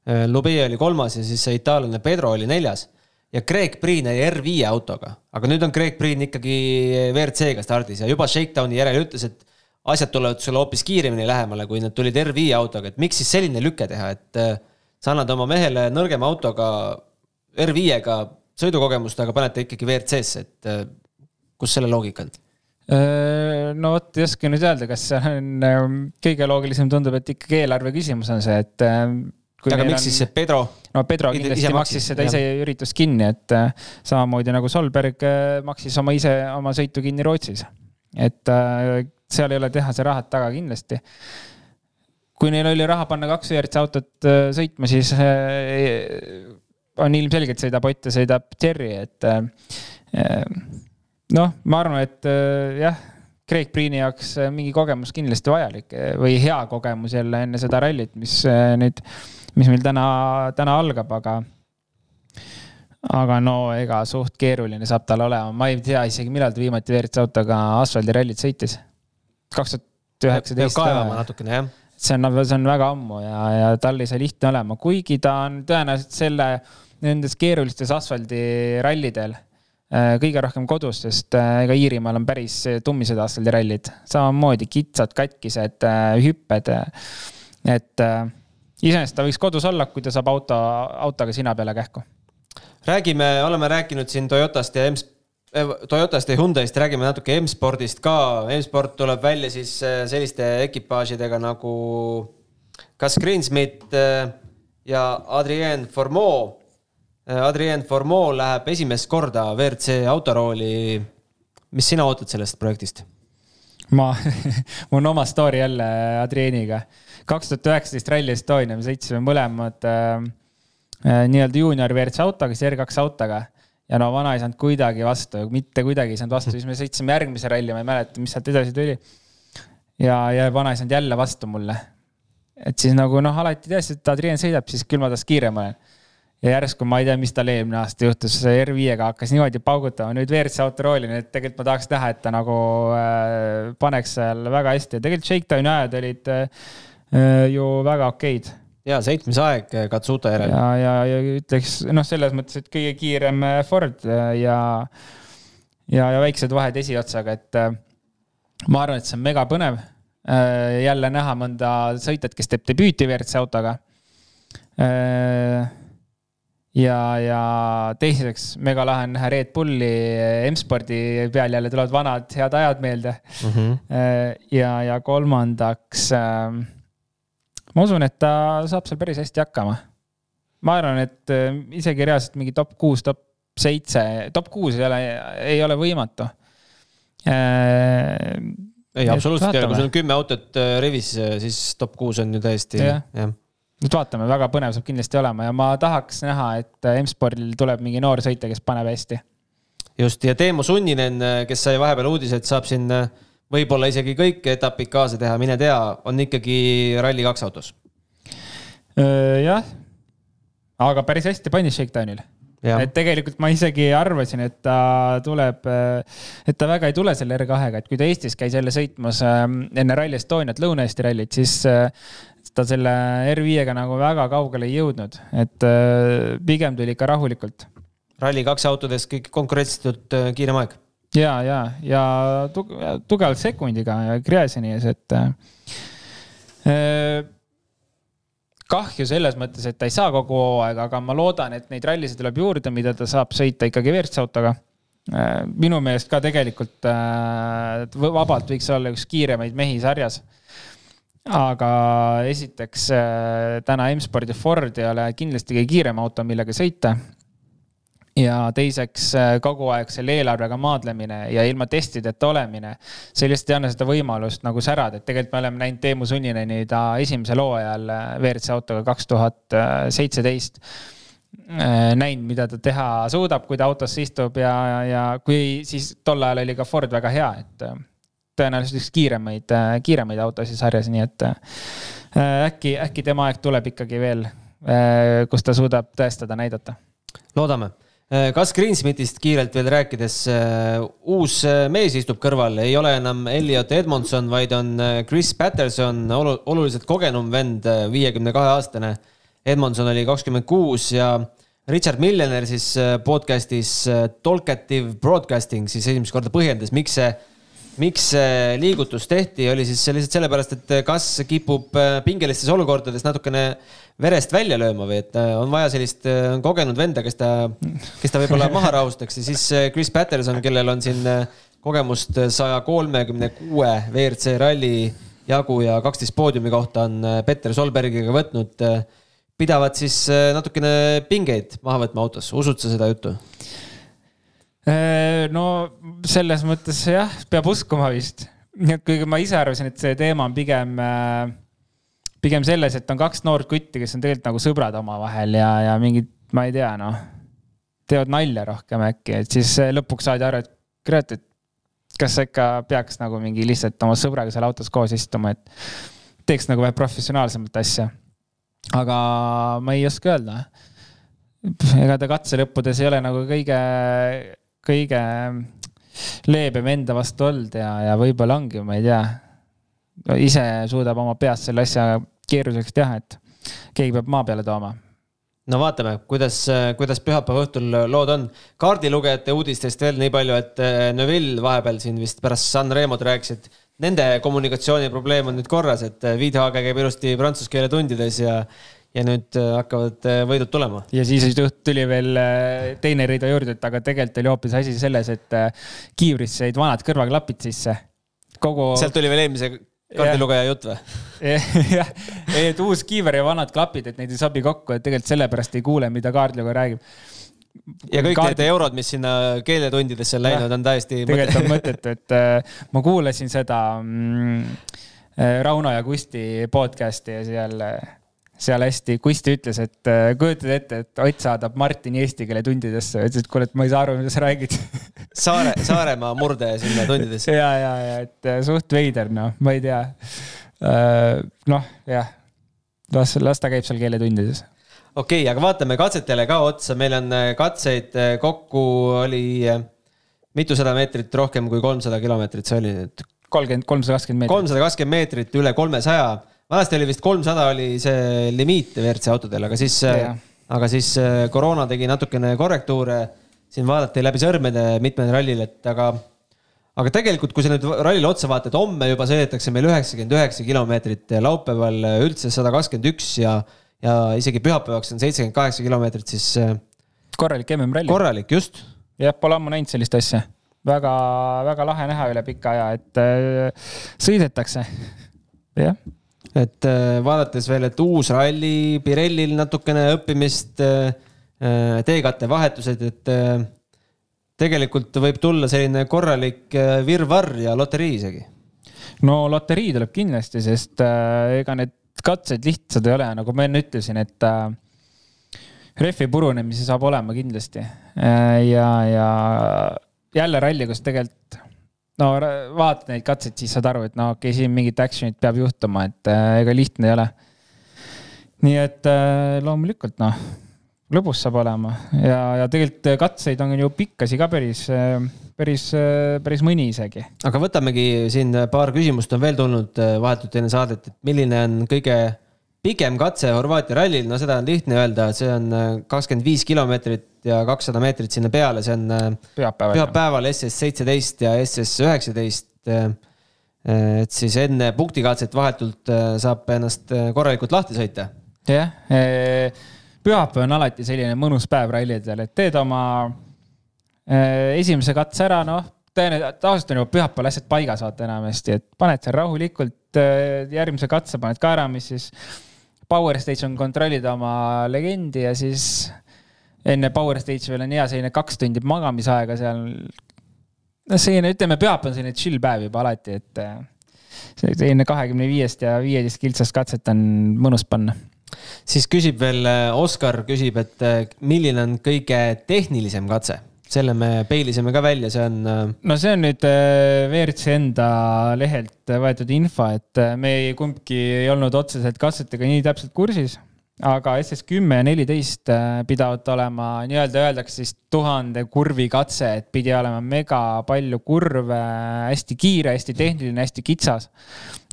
Äh, Lubie oli kolmas ja siis see itaallane Pedro oli neljas ja Craig Priin jäi R5 autoga, aga nüüd on Craig Priin ikkagi WRC-ga stardis ja juba Shakedowni järel ütles, et asjad tulevad sulle hoopis kiiremini lähemale, kui nad tulid R5 autoga, et miks siis selline lüke teha, et sa annad oma mehele nõrgema autoga, R5-ga sõidukogemust, aga paned ta ikkagi WRC-sse, et äh, kus selle loogika on? Äh, no vot, ei oska nüüd öelda, kas see on, ähm, kõige loogilisem tundub, et ikkagi eelarve küsimus on see, et. Ähm, aga miks on... siis see Pedro? no Pedro kindlasti maksis, seda ise üritust kinni, et äh, samamoodi nagu Solberg maksis oma ise oma sõitu kinni Rootsis. et seal ei ole tehase rahad taga kindlasti kui neil oli raha panna kaks WRC autot äh, sõitma, siis äh, on ilmselgelt sõidab Ott ja sõidab Cherry, et äh, noh, ma arvan, et jah, Craig Priini jaoks mingi kogemus kindlasti vajalik või hea kogemus jälle enne seda rallit, mis nüüd, mis meil täna, täna algab, aga aga no ega suht keeruline saab tal olema, ma ei tea isegi, millal ta viimati WRC autoga asfaldirallit sõitis. Kaks tuhat üheksateist. kaevama natukene jah see on, see on väga ammu ja, ja tal ei saa lihtne olema, kuigi ta on tõenäoliselt selle, nendes keerulistes asfaldirallidel äh, kõige rohkem kodus, sest äh, ega Iirimaal on päris tummised asfaldirallid, samamoodi kitsad, katkised äh, hüpped. et iseenesest ta võiks kodus olla, kui ta saab auto, autoga sina peale kähku. räägime, oleme rääkinud siin Toyotast ja Toyotast ja Hyundai'st räägime natuke M-spordist ka. M-sport tuleb välja siis eh, selliste ekipaažidega nagu Gus Greensmith eh, ja Adrien Formeau. Adrien Formeau läheb esimest korda WRC autorooli. mis sina ootad sellest projektist? ma [LAUGHS] mul on oma story jälle Adrieniga. kaks tuhat üheksateist Rally Estonia, me sõitsime mõlemad äh, nii-öelda juunior WRC autoga, siis R2 autoga ja no vana ei saanud kuidagi vastu, mitte kuidagi ei saanud vastu, siis me sõitsime järgmise ralli, ma ei mäleta, mis sealt edasi tuli. ja, ja vana ei saanud jälle vastu mulle. et siis nagu noh, alati teadsid, et Adrien sõidab, siis küll ma tast kiirem olen. ja järsku ma ei tea, mis tal eelmine aasta juhtus, R5-ga hakkas niimoodi paugutama, nüüd WRC autorooli, nii et tegelikult ma tahaks näha, et ta nagu äh, paneks seal väga hästi ja tegelikult shakedowni ajad olid äh, ju väga okeid ja seitsmes aeg eh, Katsuta järel. ja, ja, ja ütleks noh, selles mõttes, et kõige kiirem eh, Ford eh, ja, ja, ja väiksed vahed esiotsaga, et ma arvan, et see on megapõnev. jälle näha mõnda sõitjat, kes teeb debüüti WRC autoga. ja, ja teiseks megalahe on näha Red Bulli M-spordi peal jälle tulevad vanad head ajad meelde mm. -hmm. ja, ja kolmandaks ma usun, et ta saab seal päris hästi hakkama. ma arvan, et äh, isegi reaalselt mingi top kuus, top seitse, top kuus ei ole, ei ole võimatu äh,. ei, absoluutselt ei ole, kui sul on kümme autot äh, rivis, äh, siis top kuus on ju täiesti, jah ja. nüüd vaatame, väga põnev saab kindlasti olema ja ma tahaks näha, et M-spordil tuleb mingi noor sõitja, kes paneb hästi. just ja Teemu Sunninen, kes sai vahepeal uudise, et saab siin võib-olla isegi kõik etapid kaasa teha, mine tea, on ikkagi Rally2 autos. jah, aga päris hästi panis Shakedownil. et tegelikult ma isegi arvasin, et ta tuleb, et ta väga ei tule selle R2-ga, et kui ta Eestis käis jälle sõitmas enne Rally Estoniat, Lõuna-Eesti rallit, siis ta selle R5-ga nagu väga kaugele ei jõudnud, et pigem tuli ikka rahulikult. Rally2 autodes kõik konkurentsitult kiirem aeg ja, ja, ja tugevalt sekundiga Gräzini ees, et äh, kahju selles mõttes, et ta ei saa kogu hooaega, aga ma loodan, et neid rallisid tuleb juurde, mida ta saab sõita ikkagi WRC-autoga. Äh, minu meelest ka tegelikult äh, vabalt võiks olla üks kiiremaid mehi sarjas. aga esiteks äh, täna M-spordi Ford ei ole kindlasti kõige kiirem auto, millega sõita ja teiseks äh, kogu aeg selle eelarvega maadlemine ja ilma testideta olemine, see lihtsalt ei anna seda võimalust nagu särada, et tegelikult me oleme näinud Teemu Sunnineni ta esimesel hooajal äh, WRC autoga kaks tuhat seitseteist. Äh, näinud, mida ta teha suudab, kui ta autosse istub ja, ja kui siis tol ajal oli ka Ford väga hea, et tõenäoliselt üks kiiremaid, kiiremaid autosid sarjas, nii et äkki, äkki tema aeg tuleb ikkagi veel, kus ta suudab tõestada, näidata. loodame kas Greensmithist kiirelt veel rääkides, äh, uus äh, mees istub kõrval, ei ole enam Elliot Edmondson, vaid on Chris Patterson, oluliselt kogenum vend, viiekümne kahe aastane. Edmondson oli kakskümmend kuus ja Richard Millener siis podcast'is Talkative Broadcasting siis esimest korda põhjendas, miks see, miks see liigutus tehti, oli siis lihtsalt sellepärast, et kas kipub pingelistes olukordades natukene verest välja lööma või et äh, on vaja sellist äh, kogenud venda, kes ta, kes ta võib-olla maha rahustaks ja siis äh, Chris Patterson, kellel on siin kogemust saja kolmekümne kuue WRC ralli jagu ja kaksteist poodiumi kohta on Petter Solbergiga võtnud, pidavad siis natukene pingeid maha võtma autos, usud sa seda juttu? No selles mõttes jah, peab uskuma vist, kuigi ma ise arvasin, et see teema on pigem äh, pigem selles, et on kaks noort kutti, kes on tegelikult nagu sõbrad omavahel ja, ja mingid, ma ei tea, noh, teevad nalja rohkem äkki, et siis lõpuks saadi aru, et kurat, et kas sa ikka peaks nagu mingi lihtsalt oma sõbraga seal autos koos istuma, et teeks nagu vähe professionaalsemat asja. aga ma ei oska öelda. ega ta katselõppudes ei ole nagu kõige, kõige leebem enda vastu olnud ja, ja võib-olla ongi, ma ei tea ise suudab oma peast selle asja keeruliseks teha, et keegi peab maa peale tooma no vaatame, kuidas, kuidas pühapäeva õhtul lood on. kaardilugejate uudistest veel nii palju, et eh, Neville vahepeal siin vist pärast San Remot rääkis, et nende kommunikatsiooniprobleem on nüüd korras, et eh, Viidhaage käib ilusti prantsuse keele tundides ja ja nüüd eh, hakkavad võidud tulema. ja siis tuli veel teine rida juurde, et aga tegelikult oli hoopis asi selles, et kiivrisse jäid vanad kõrvaklapid sisse. kogu. sealt tuli veel eelmise kaardilugeja jutt või? [LAUGHS] jah, et uus kiiver ja vanad klapid, et neid ei sobi kokku, et tegelikult sellepärast ei kuule, mida kaardilugeja räägib. ja kõik Kaard... need eurod, mis sinna keeletundidesse on läinud, on täiesti. tegelikult on mõttetu, et äh, ma kuulasin seda mm, äh, Rauno ja Kusti podcast'i ja seal äh, seal hästi, Kusti ütles, et äh, kujutad ette, et Ott saadab Martini eesti keele tundidesse, ütles, et kuule, et ma ei saa aru, mida sa räägid [LAUGHS] Saare, Saaremaa murde sinna tundidesse. [LAUGHS] ja, ja, ja et äh, suht veider, noh, ma ei tea. Äh, noh, jah, las, las ta käib seal keeletundides okei okay,, aga vaatame katsetele ka otsa, meil on katseid kokku oli mitusada meetrit rohkem kui kolmsada kilomeetrit, see oli nüüd. kolmkümmend, kolmsada kakskümmend meetrit. kolmsada kakskümmend meetrit üle kolmesaja vanasti oli vist kolmsada oli see limiit WRC autodel, aga siis yeah., aga siis äh, koroona tegi natukene korrektuure. siin vaadati läbi sõrmede mitmel rallil, et aga, aga tegelikult, kui sa nüüd rallile otsa vaatad, homme juba sõidetakse meil üheksakümmend üheksa kilomeetrit, laupäeval üldse sada kakskümmend üks ja, ja isegi pühapäevaks on seitsekümmend kaheksa kilomeetrit, siis. Äh, korralik MM-ralli. korralik, just. jah, pole ammu näinud sellist asja. väga, väga lahe näha üle pika aja, et äh, sõidetakse. jah et äh, vaadates veel, et uus ralli, Pirellil natukene õppimist, äh, äh, teekatte vahetused, et tegelikult võib tulla selline korralik virvarr ja loterii isegi. no loterii tuleb kindlasti, sest ega need katsed lihtsad ei ole, nagu ma enne ütlesin, et rehvi purunemisi saab olema kindlasti ja, ja jälle ralli, kus tegelikult no vaatad neid katseid, siis saad aru, et no okei okay,, siin mingit action'it peab juhtuma, et äh, ega lihtne ei ole. nii et äh, loomulikult noh, lõbus saab olema ja, ja tegelikult katseid on ju pikkasi ka päris, äh, päris, äh, päris mõni isegi. aga võtamegi siin paar küsimust on veel tulnud äh, vahetult enne saadet, et milline on kõige pikem katse Horvaatia rallil, no seda on lihtne öelda, see on kakskümmend viis kilomeetrit ja kakssada meetrit sinna peale, see on pühapäeval, pühapäeval SS seitseteist ja SS üheksateist. et siis enne punktikatset vahetult saab ennast korralikult lahti sõita. jah, pühapäev on alati selline mõnus päev rallidel, et teed oma esimese katse ära, noh tõenäoliselt, tavaliselt on juba pühapäeval asjad paigas, vaata enamasti, et paned seal rahulikult järgmise katse paned ka ära, mis siis Power Stage on kontrollida oma legendi ja siis enne Power Stage'i veel on hea selline kaks tundi magamisaega seal. noh, selline, ütleme, pühapäev on selline chill päev juba alati, et selline kahekümne viiest ja viieteist kiltsast katset on mõnus panna siis küsib veel, Oskar küsib, et milline on kõige tehnilisem katse selle me peilisime ka välja, see on. Äh, no see on nüüd äh, WRC enda lehelt võetud info, et äh, me ei, kumbki ei olnud otseselt katsetega nii täpselt kursis. Aga SS kümme ja neliteist pidavat olema nii-öelda öeldakse siis tuhande kurvi katse, et pidi olema mega palju kurve, hästi kiire, hästi tehniline, hästi kitsas.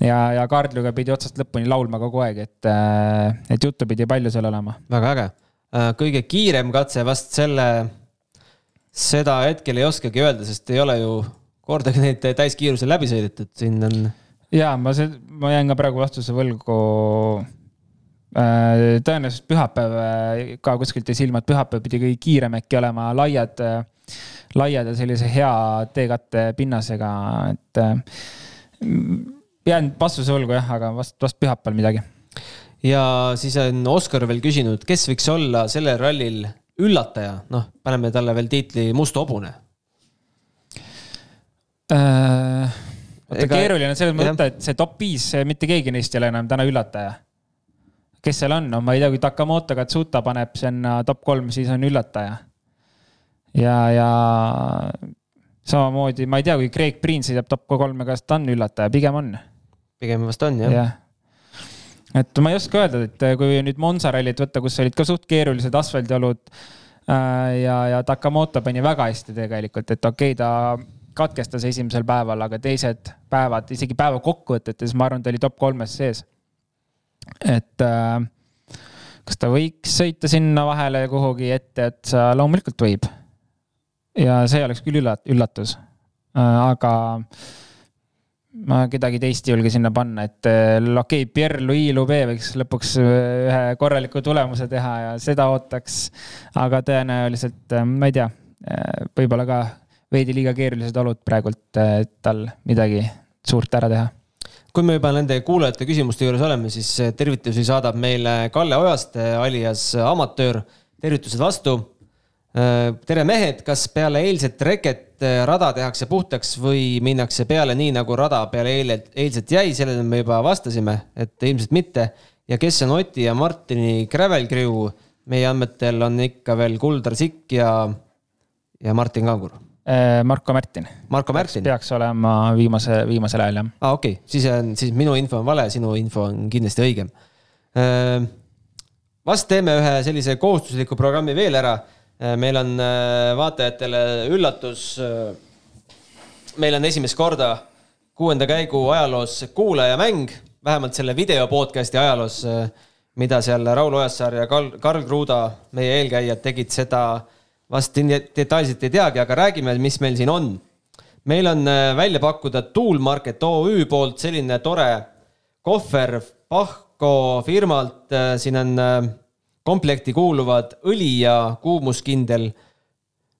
ja, ja kaardluga pidi otsast lõpuni laulma kogu aeg, et, et juttu pidi palju seal olema. väga äge. kõige kiirem katse vast selle seda hetkel ei oskagi öelda, sest ei ole ju kordagi neid täiskiirusel läbi sõidetud, siin on. ja ma ma jään ka praegu vastuse võlgu. Äh, tõenäoliselt pühapäev äh, ka kuskilt jäi silma, et pühapäev pidi kõige kiirem äkki olema laiad, äh, laiad ja sellise hea teekatte pinnasega, et. jään vastuse võlgu jah, aga vast, vast pühapäeval midagi. ja siis on Oskar veel küsinud, kes võiks olla sellel rallil üllataja, noh, paneme talle veel tiitli Must hobune äh,. Ega... keeruline on selles mõttes, et see top viis, mitte keegi neist ei ole enam täna üllataja. Kes seal on, no ma ei tea, kui Takamoto Katsuta paneb sinna top kolm, siis on üllataja. ja, ja samamoodi, ma ei tea, kui Craig Priin sõidab top kolme, kas ta on üllataja, pigem on. pigem vast on jah ja et ma ei oska öelda, et kui nüüd Monza rallit võtta, kus olid ka suht keerulised asfaldiolud äh, ja, ja Takamoto pani väga hästi tegelikult, et okei okay,, ta katkestas esimesel päeval, aga teised päevad, isegi päeva kokkuvõtetes, ma arvan, ta oli top kolmes sees. Et äh, kas ta võiks sõita sinna vahele kuhugi ette, et loomulikult võib. ja see oleks küll üllat-, üllatus äh,, aga ma kedagi teist ei julge sinna panna, et äh, okei okay,, Pierre-Louis Lube võiks lõpuks ühe korraliku tulemuse teha ja seda ootaks. aga tõenäoliselt, ma ei tea, võib-olla ka veidi liiga keerulised olud praegult, et tal midagi suurt ära teha. Kui me juba nende kuulajate küsimuste juures oleme, siis tervitusi saadab meile Kalle Ojaste alias amatöör. tervitused vastu tere mehed, kas peale eilset reket rada tehakse puhtaks või minnakse peale nii, nagu rada peale eile, eilset jäi, sellele me juba vastasime, et ilmselt mitte. ja kes on Oti ja Martini Gravel Crew? meie andmetel on ikka veel Kuldar Sikk ja, ja Martin Kangur. Äh, Marko Märtin. Marko Märtin. peaks olema viimase, viimasel ajal jah. aa ah,, okei okay., siis on, siis minu info on vale, sinu info on kindlasti õigem. vast teeme ühe sellise kohustusliku programmi veel ära Äh, meil on äh, vaatajatele üllatus. Äh, meil on esimest korda kuuenda käigu ajaloos kuulajamäng, vähemalt selle video podcast'i ajaloos, mida seal Raul Ojasaar ja Karl, Karl Kruda, meie eelkäijad, tegid seda vast detailselt ei teagi, aga räägime, mis meil siin on. meil on välja pakkuda Tool Market OÜ poolt selline tore kohver Pahko firmalt, siin on komplekti kuuluvad õli ja kuumuskindel.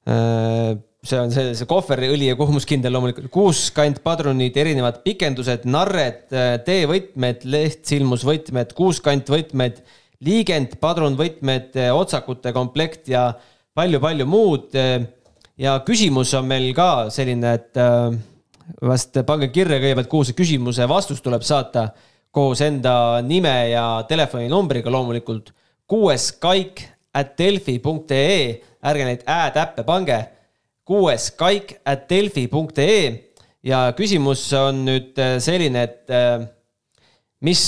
Äh, see on see, see kohveri õli ja kuumuskindel loomulikult, kuuskant padrunid, erinevad pikendused, narred, äh, teevõtmed, lehtsilmusvõtmed, kuuskantvõtmed, liigend, padrunvõtmed, äh, otsakute komplekt ja palju-palju muud. ja küsimus on meil ka selline, et vast pange kirja kõigepealt, kuhu see küsimuse vastus tuleb saata koos enda nime ja telefoninumbriga loomulikult kuues kaik at delfi.ee, ärge neid ä-täppe pange. kuues kaik at delfi.ee ja küsimus on nüüd äh, selline, et mis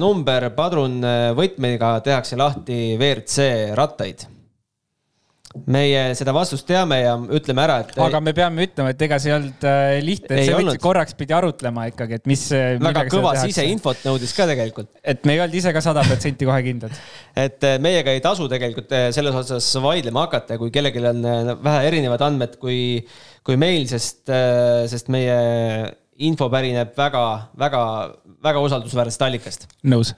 number padrunvõtmega tehakse lahti WRC rattaid? Meie seda vastust teame ja ütleme ära, et. aga me peame ütlema, et ega see ei olnud äh, lihtne, see võttis korraks pidi arutlema ikkagi, et mis. Äh, väga kõva siseinfot nõudis ka tegelikult. et me ei olnud ise ka sada protsenti kohe kindlad. [LAUGHS] et äh, meiega ei tasu tegelikult selles osas vaidlema hakata, kui kellelgi on vähe erinevad andmed kui, kui meil, sest, sest meie info pärineb väga, väga, väga usaldusväärsest allikast. nõus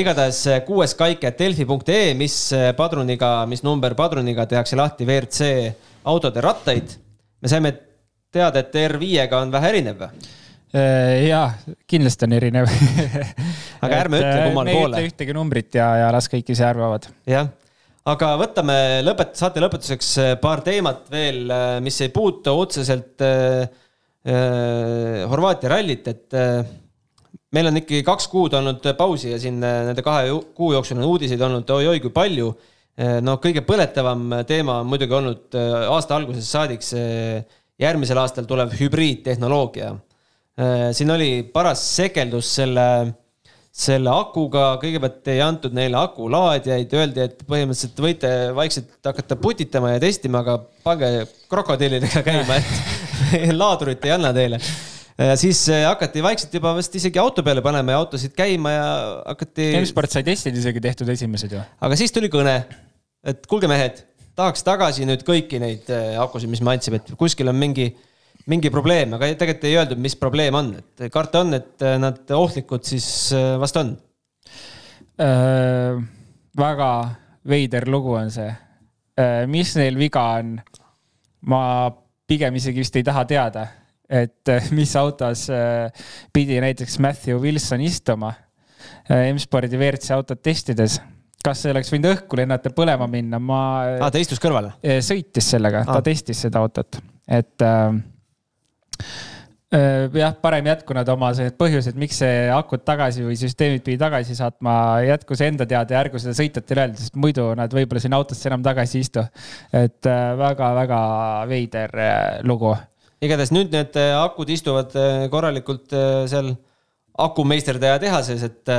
igatahes äh, kuues kaik, et delfi.ee, mis äh, padruniga, mis number padruniga tehakse lahti WRC autode rattaid. me saime teada, et R5-ga on vähe erinev või? jaa, kindlasti on erinev [LAUGHS] aga ärme ütle kummale poole. me ei ütle ühtegi numbrit ja, ja las kõik ise arvavad. jah, aga võtame lõpet-, saate lõpetuseks paar teemat veel, mis ei puutu otseselt äh, Horvaatia rallit, et äh, meil on ikkagi kaks kuud olnud pausi ja siin äh, nende kahe kuu jooksul on uudiseid olnud oi-oi kui palju. Äh, no kõige põletavam teema on muidugi olnud äh, aasta algusest saadik see järgmisel aastal tulev hübriidtehnoloogia. siin oli paras sekeldus selle, selle akuga, kõigepealt ei antud neile akulaadjaid, öeldi, et põhimõtteliselt võite vaikselt hakata putitama ja testima, aga pange krokodillidega käima, et [LAUGHS] laadurit ei anna teile siis äh, hakati vaikselt juba vist isegi auto peale panema ja autosid käima ja hakati. M-sport sai testid isegi tehtud esimesed ju. aga siis tuli kõne, et kuulge, mehed, tahaks tagasi nüüd kõiki neid äh, akusid, mis me andsime, et kuskil on mingi, mingi probleem, aga tegelikult ei öeldud, mis probleem on, et karta on, et äh, nad ohtlikud siis vast on äh,. väga veider lugu on see äh,. mis neil viga on? ma pigem isegi vist ei taha teada et eh, [LAUGHS] mis autos eh, pidi näiteks Matthew Wilson istuma eh, M-spordi WRC autot testides kas see oleks võinud õhku lennata, põlema minna, ma ah,. ta istus kõrval? sõitis sellega ah., ta testis seda autot, et äh, jah, parem jätku nad oma need põhjused, miks see akud tagasi või süsteemid pidi tagasi saatma, jätku see enda teada ja ärgu seda sõitjatele öelda, sest muidu nad võib-olla sinna autosse enam tagasi ei istu. et väga-väga veider lugu igatahes nüüd need äh, akud istuvad äh, korralikult äh, seal akumeisterdaja tehases, et.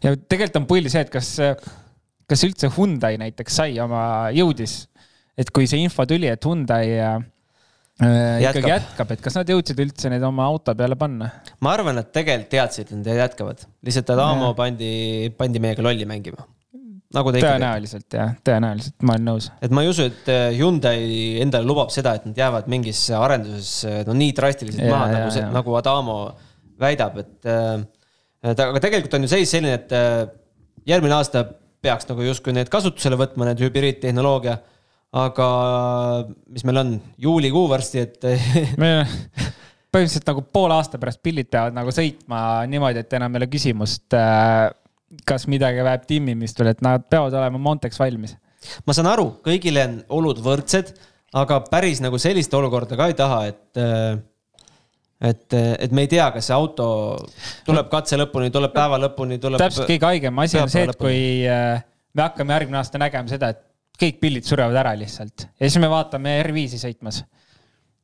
ja tegelikult on põhiline see, et kas, kas üldse Hyundai näiteks sai oma, jõudis, et kui see info tuli, et Hyundai äh, jätkab. ikkagi jätkab, et kas nad jõudsid üldse need oma auto peale panna? ma arvan, et tegelikult teadsid, et nad jätkavad, lihtsalt Adamo pandi, pandi meiega lolli mängima nagu ta tõenäoliselt jah, tõenäoliselt, ma olen nõus. et ma ei usu, et äh, Hyundai endale lubab seda, et nad jäävad mingisse arenduses no nii drastiliselt ja, maha, nagu see, nagu Adamo väidab, et äh, aga tegelikult on ju seis selline, et äh, järgmine aasta peaks nagu justkui need kasutusele võtma, need hübriidtehnoloogia. aga mis meil on, juulikuu varsti, et [LAUGHS] me põhimõtteliselt nagu poole aasta pärast pillid peavad nagu sõitma niimoodi, et enam ei ole küsimust kas midagi vajab timmimist veel, et nad peavad olema Monteks valmis? ma saan aru, kõigile on olud võrdsed, aga päris nagu sellist olukorda ka ei taha, et äh, et, et me ei tea, kas see auto tuleb katse lõpuni, tuleb päeva lõpuni, tuleb. täpselt, kõige haigem asi on see, et kui äh, me hakkame järgmine aasta nägema seda, et kõik pillid surevad ära lihtsalt ja siis me vaatame R5-i sõitmas.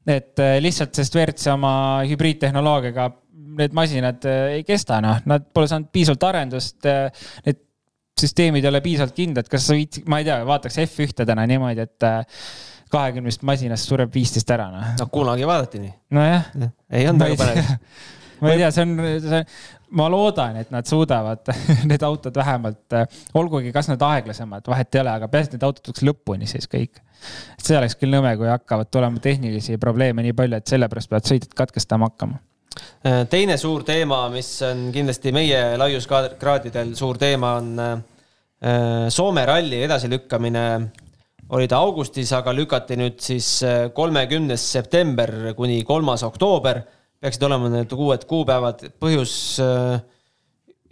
et äh, lihtsalt, sest WRC oma hübriidtehnoloogiaga need masinad äh, ei kesta, noh, nad pole saanud piisavalt arendust. Äh, need süsteemid ei ole piisavalt kindlad, kas sa viitsid, ma ei tea, vaataks F1-e täna niimoodi, et äh, kahekümnest masinast sureb viisteist ära, noh. no kunagi vaadati nii. nojah. ei olnud väga põnev [LAUGHS] ma ei tea, see on, see, ma loodan, et nad suudavad [LAUGHS] need autod vähemalt, olgugi, kas nad aeglasemad, vahet ei ole, aga peaasi, et need autod tuleks lõpuni siis kõik. see oleks küll nõme, kui hakkavad tulema tehnilisi probleeme nii palju, et sellepärast peavad sõitjad katkestama hakkama teine suur teema, mis on kindlasti meie laiuskraadidel suur teema, on äh, Soome ralli edasilükkamine. oli ta augustis, aga lükati nüüd siis äh, kolmekümnes september kuni kolmas oktoober. peaksid olema need uued kuupäevad, põhjus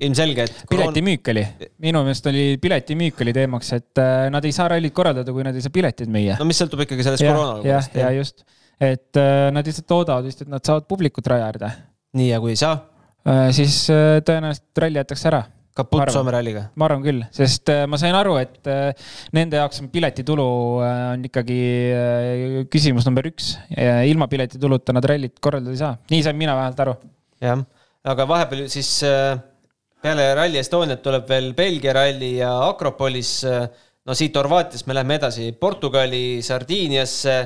ilmselge, et. piletimüük oli, minu meelest oli piletimüük oli teemaks, et nad ei saa rallit korraldada, kui nad ei saa pileteid müüa. no mis sõltub ikkagi sellest koroona olukorrast. ja, ja just et äh, nad lihtsalt loodavad vist, et nad saavad publikut raja äärde. nii, ja kui ei saa? Äh, siis äh, tõenäoliselt ralli jäetakse ära. kaputt Soome ralliga? ma arvan küll, sest ma sain aru, et nende jaoks on piletitulu on ikkagi küsimus number üks. ilma piletituluta nad rallit korraldada ei saa, nii sain mina vähemalt aru. jah, aga vahepeal siis peale Rally Estoniat tuleb veel Belgia ralli ja Akropolis no siit Horvaatiast me läheme edasi Portugali, Sardiiniasse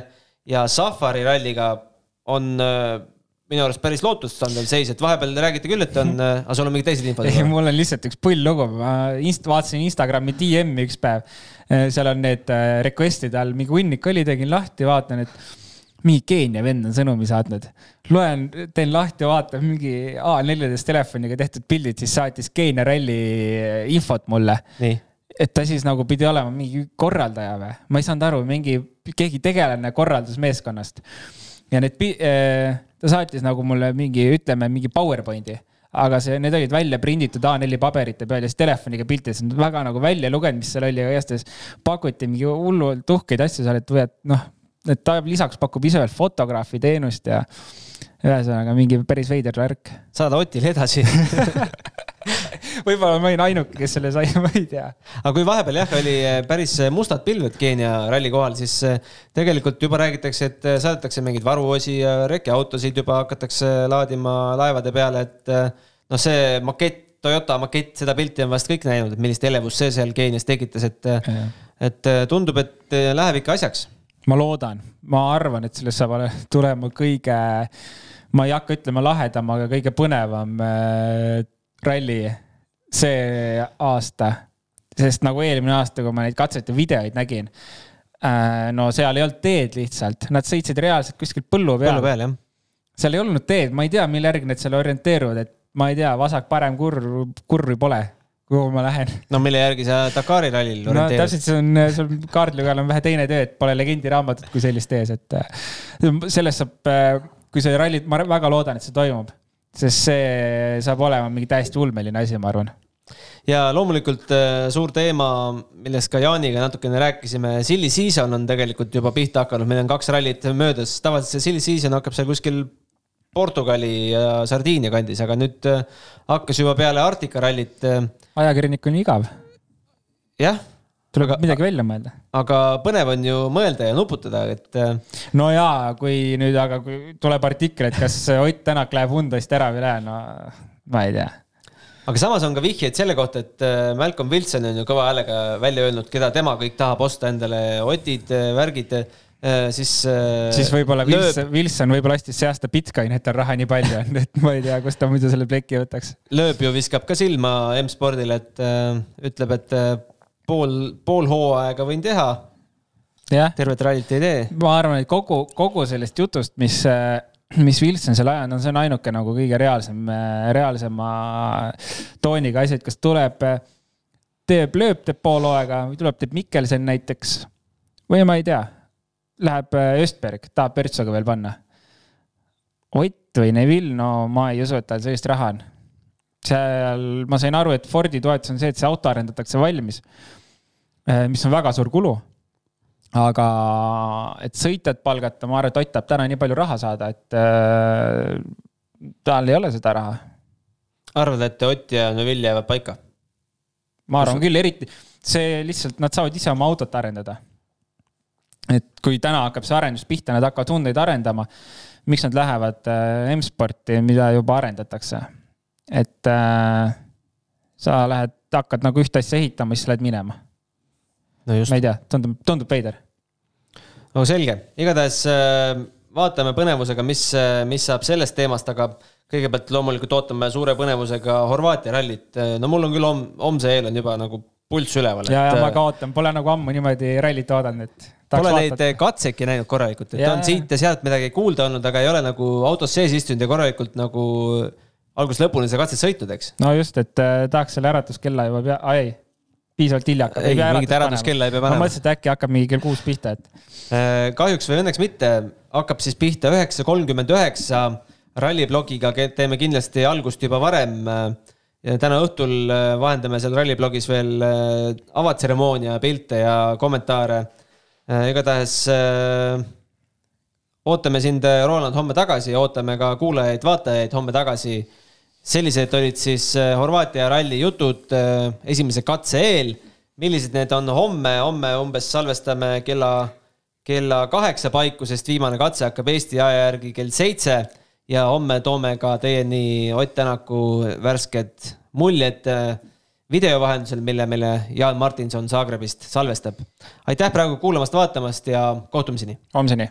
ja Safari ralliga on äh, minu arust päris lootustandev seis, et vahepeal räägiti küll, et on, [LAUGHS] äh, aga sul on mingid teised infod? ei, mul on lihtsalt üks pull lugu, ma inst-, vaatasin Instagrami DM-i üks päev. seal on need request'id all, mingi hunnik oli, tegin lahti, vaatan, et mingi Keenia vend on sõnumi saatnud. loen, teen lahti, vaatan mingi A14 telefoniga tehtud pildid, siis saatis Keenia ralli infot mulle. Et ta siis nagu pidi olema mingi korraldaja või? ma ei saanud aru, mingi, keegi tegelane korraldusmeeskonnast. ja need, eh, ta saatis nagu mulle mingi, ütleme mingi PowerPointi aga see, need olid välja prinditud A4 paberite peal ja siis telefoniga piltides, väga nagu välja lugenud, mis seal oli, aga igatahes pakuti mingi hullult uhkeid asju seal, et võid noh, et ta lisaks pakub ise veel fotograafi teenust ja ühesõnaga mingi päris veider värk. saada Otile edasi [LAUGHS] [LAUGHS] võib-olla ma olin ainuke, kes selle sai, [LAUGHS] ma ei tea. aga kui vahepeal jah, oli eh, päris mustad pilved Keenia ralli kohal, siis eh, tegelikult juba räägitakse, et eh, saadetakse mingeid varuosi ja rekiautosid juba hakatakse laadima laevade peale, et noh, see makett, Toyota makett, seda pilti on vast kõik näinud, et millist elevust see seal Keenias tekitas, et, et tundub, et läheb ikka asjaks. Ma loodan, ma arvan, et sellest saab tulema kõige, ma ei hakka ütlema lahedam, aga kõige põnevam ralli see aasta. sest nagu eelmine aasta, kui ma neid katsete videoid nägin äh,, no seal ei olnud teed lihtsalt, nad sõitsid reaalselt kuskil põllu peal. põllu peal, jah. seal ei olnud teed, ma ei tea, mille järgi nad seal orienteeruvad, et ma ei tea, vasak-parem kurv, kurvi pole kuhu ma lähen. no mille järgi sa Dakari rallil no täpselt, see on, sul kaardil peal on vähe teine töö, et pole legendi raamatut kui sellist ees, et äh, sellest saab, äh, kui see ralli, ma väga loodan, et see toimub, sest see saab olema mingi täiesti ulmeline asi, ma arvan ja loomulikult äh, suur teema, millest ka Jaaniga natukene rääkisime, silly season on tegelikult juba pihta hakanud, meil on kaks rallit möödas, tavaliselt see silly season hakkab seal kuskil Portugali ja Sardiinia kandis, aga nüüd hakkas juba peale Arktika rallit ajakirjanik on igav. jah. Tuleb midagi välja mõelda. aga põnev on ju mõelda ja nuputada, et. Äh, no jaa, kui nüüd, aga kui tuleb artikkel, et kas Ott Tänak läheb Hyundai'st ära või ei lähe, no ma ei tea aga samas on ka vihjeid selle kohta, et äh, Malcolm Wilson on ju kõva häälega välja öelnud, keda tema kõik tahab osta endale, Otid, äh, värgid siis. Siis võib-olla Wilson, Wilson võib-olla ostis see aasta Bitcoini, et tal raha nii palju on, et ma ei tea, kust ta muidu selle pleki võtaks. lööb ju, viskab ka silma M-spordile, et ütleb, et pool, pool hooaega võin teha. tervet rallit ei tee. ma arvan, et kogu, kogu sellest jutust, mis äh, mis Wilson seal ajanud on, see on ainuke nagu kõige reaalsem, äh, reaalsema tooniga asi, et kas tuleb, teeb, lööb, teeb pool hooaega või tuleb, teeb Mikkelsen näiteks. või ma ei tea, läheb äh, Östberg, tahab Pertsoga veel panna. Ott või Neville, no ma ei usu, et tal sellist raha on. Seal ma sain aru, et Fordi toetus on see, et see auto arendatakse valmis. Äh, mis on väga suur kulu. aga et sõitjat palgata, ma arvan, et Ott tahab täna nii palju raha saada, et äh, tal ei ole seda raha. arvad, et Ott ja Neville jäävad paika? ma arvan Kus... küll, eriti see lihtsalt, nad saavad ise oma autot arendada et kui täna hakkab see arendus pihta, nad hakkavad Hyundai'd arendama, miks nad lähevad äh, M-sporti, mida juba arendatakse? Et äh, sa lähed, hakkad nagu ühte asja ehitama, siis lähed minema no. ma ei tea, tundub, tundub veider. no selge, igatahes äh, vaatame põnevusega, mis, äh, mis saab sellest teemast, aga kõigepealt loomulikult ootame suure põnevusega Horvaatia rallit. no mul on küll hom-, homse eel on juba nagu pulss üleval. ja, ja ma ka ootan, pole nagu ammu niimoodi rallit oodanud, et Pole neid katseki näinud korralikult, et ja, on siit ja sealt midagi kuulda olnud, aga ei ole nagu autos sees istunud ja korralikult nagu algusest lõpuni seda katset sõitnud, eks. no just, et äh, tahaks selle äratuskella juba pea, ei, piisavalt hilja hakkab. ei, mingit äratuskella ei pea panema. ma mõtlesin, et äkki hakkab mingi kell kuus pihta, et äh,. kahjuks või õnneks mitte, hakkab siis pihta üheksa kolmkümmend üheksa. ralliblogiga teeme kindlasti algust juba varem ja täna õhtul äh, vahendame seal ralliblogis veel äh, avatseremoonia pilte ja kommentaare Äh, igatahes äh, ootame sind, äh, Roland, homme tagasi ja ootame ka kuulajaid-vaatajaid homme tagasi. Sellised olid siis Horvaatia ralli jutud esimese katse eel. millised need on homme, homme umbes salvestame kella, kella kaheksa paiku, sest viimane katse hakkab Eesti aja järgi kell seitse ja homme toome ka teieni Ott Tänaku värsked muljed video vahendusel, mille meile Jaan Martinson Zagrebist salvestab. aitäh praegu kuulamast-vaatamast ja kohtumiseni. homseni